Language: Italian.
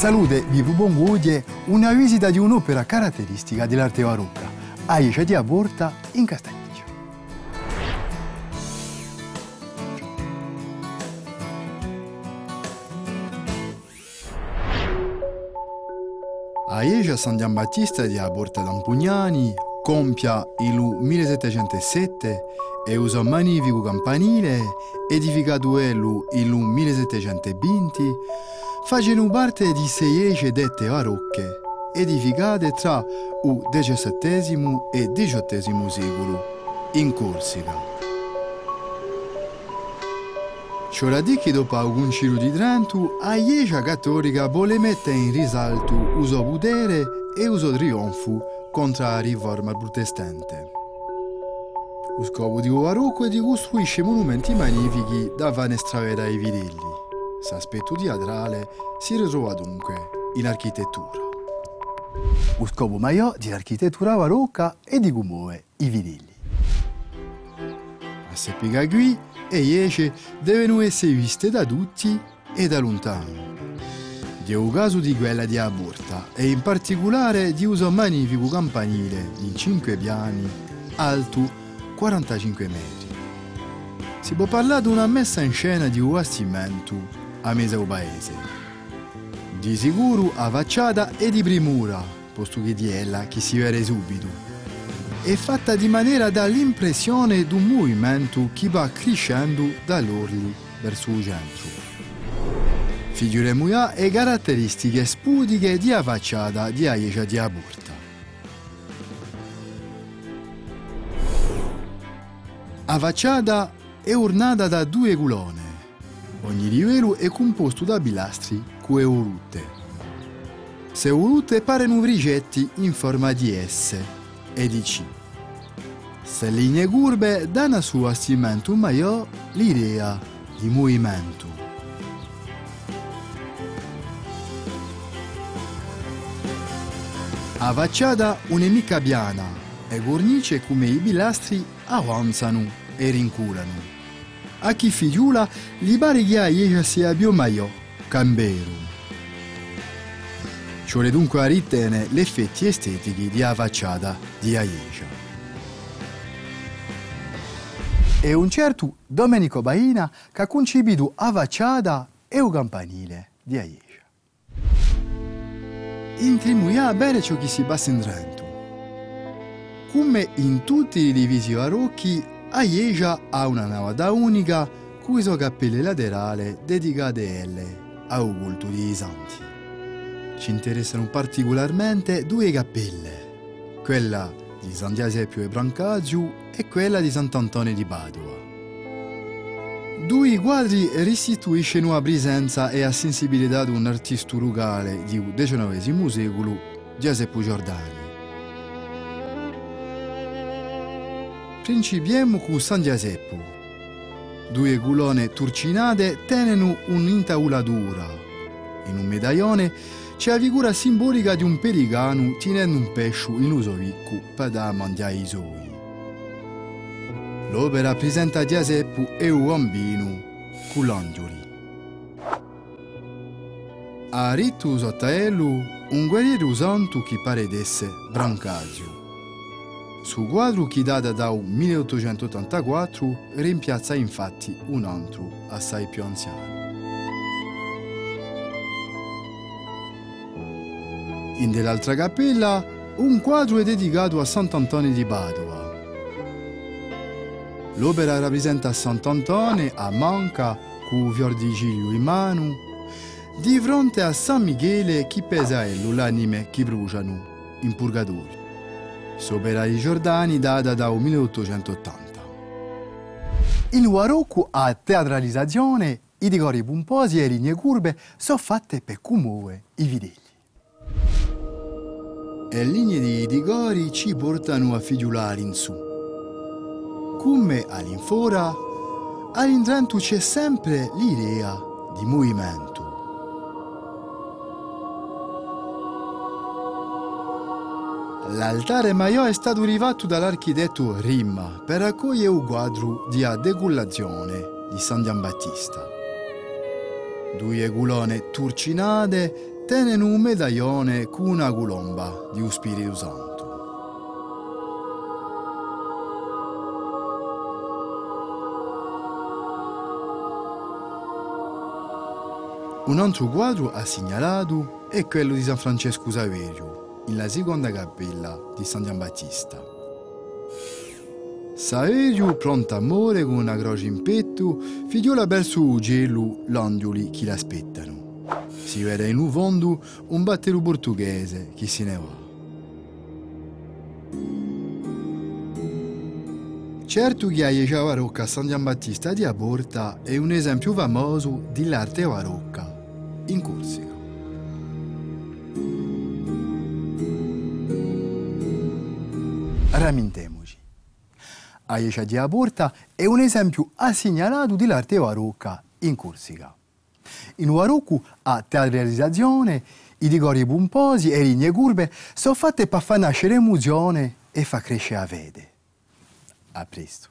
Salute, vivo buon guglie, una visita di un'opera caratteristica dell'arte barocca, Aisha di Aborta in Castagniccio. Aisha San Giambattista di Aborta d'Ampugnani compia il 1707 e usa magnifico campanile edificato il 1720 facendo parte di sei dette barocche edificate tra il XVII e XVIII secolo in Corsica. Ciò che dopo il Concilio di Trento, la Chiesa Cattolica vuole mettere in risalto il suo potere e il suo trionfo contro la riforma protestante. Lo scopo di barocco è di costruire monumenti magnifici da fare stravere ai videlli. L'aspetto teatrale si ritrova dunque in architettura. Lo scopo maggiore dell'architettura barocca è di commuovere i videlli. A seppica qui e iece devono essere viste da tutti e da lontano. Di un caso di quella di Aborta e in particolare di uso magnifico campanile in 5 piani, alto 45 metri. Si può parlare di una messa in scena di un bastimento a mese o paese. Di sicuro a facciata e di primura, posto che di ella che si vede subito. È fatta di maniera da l'impressione di un movimento che va crescendo dall'orli verso il centro. Figure muia e caratteristiche spudiche di a facciata di Aiecia di Aburta. A facciata è ornata da due culone. Ogni livello è composto da pilastri con urute. Se urute parano rigetti in forma di S e di C. Se linee curve danno su assimento maggiore l'idea di movimento. A facciata un'emica piana e cornice come i pilastri avanzano e rinculano. A chi figliula li pare che a sia più meglio, cambero. Ci vuole dunque a ritenere gli effetti estetici di a facciata di Aiecia. E un certo Domenico Baina che ha concepito a facciata e un campanile di Aiecia. Intrimuia bene ciò che si passa in Trento. Come in tutti i divisi barocchi, Aiecia ha una navata unica con i suoi cappelle laterali dedicate al culto dei santi. Ci interessano particolarmente due cappelle, quella di San Giuseppe e Brancaggiu e quella di Sant'Antonio di Padova. Due quadri restituiscono la presenza e la sensibilità di un artista rurale del XIX secolo, Giuseppe Giordani. Principiamo con San Giuseppe. Due colonne turcinate tengono un'intaulatura. In un medaglione c'è la figura simbolica di un pelicano tenendo un pesce in uso vicco per da mangiare i suoi. L'opera presenta Giuseppe e un bambino con l'angeli. A ritto sottoello un guerriero santo che pare d'essere Brancagio. Su quadro che data dal 1884 rimpiazza infatti un altro assai più anziano. In dell'altra cappella un quadro è dedicato a Sant'Antonio di Padova. L'opera rappresenta Sant'Antonio a Manca con fior di ciglio in mano, di fronte a San Michele che pesa l'anime che bruciano in purgatorio. L'opera di Giordani data dal 1880. Il barocco a teatralizzazione, i decori pomposi e le linee curve sono fatte per commuovere i videlli. E le linee di decori ci portano a figliolare in su. Come all'infora, all'intrento c'è sempre l'idea di movimento. L'altare maggiore è stato rifatto dall'architetto Rimma per accogliere un quadro di decollazione di San Giambattista. Due culone turcinate tenen un medaglione con una colomba di un Spirito Santo. Un altro quadro assegnalato è quello di San Francesco Saverio, nella seconda cappella di San Giambattista. Saverio, pronto amore con una croce in petto, figliola verso il cielo l'angioli che l'aspettano. Si vede in un fondo un battello portoghese che se ne va. Certo che la chiesa barocca San Giambattista di Aborta è un esempio famoso dell'arte barocca in Corsica. Ramintemoci. A Iescia di Aborta è un esempio assegnalato dell'arte barocca in Corsica. In barocco a teatralizzazione, i decori pomposi e linee curve sono fatte per far nascere emozione e far crescere la fede. A presto.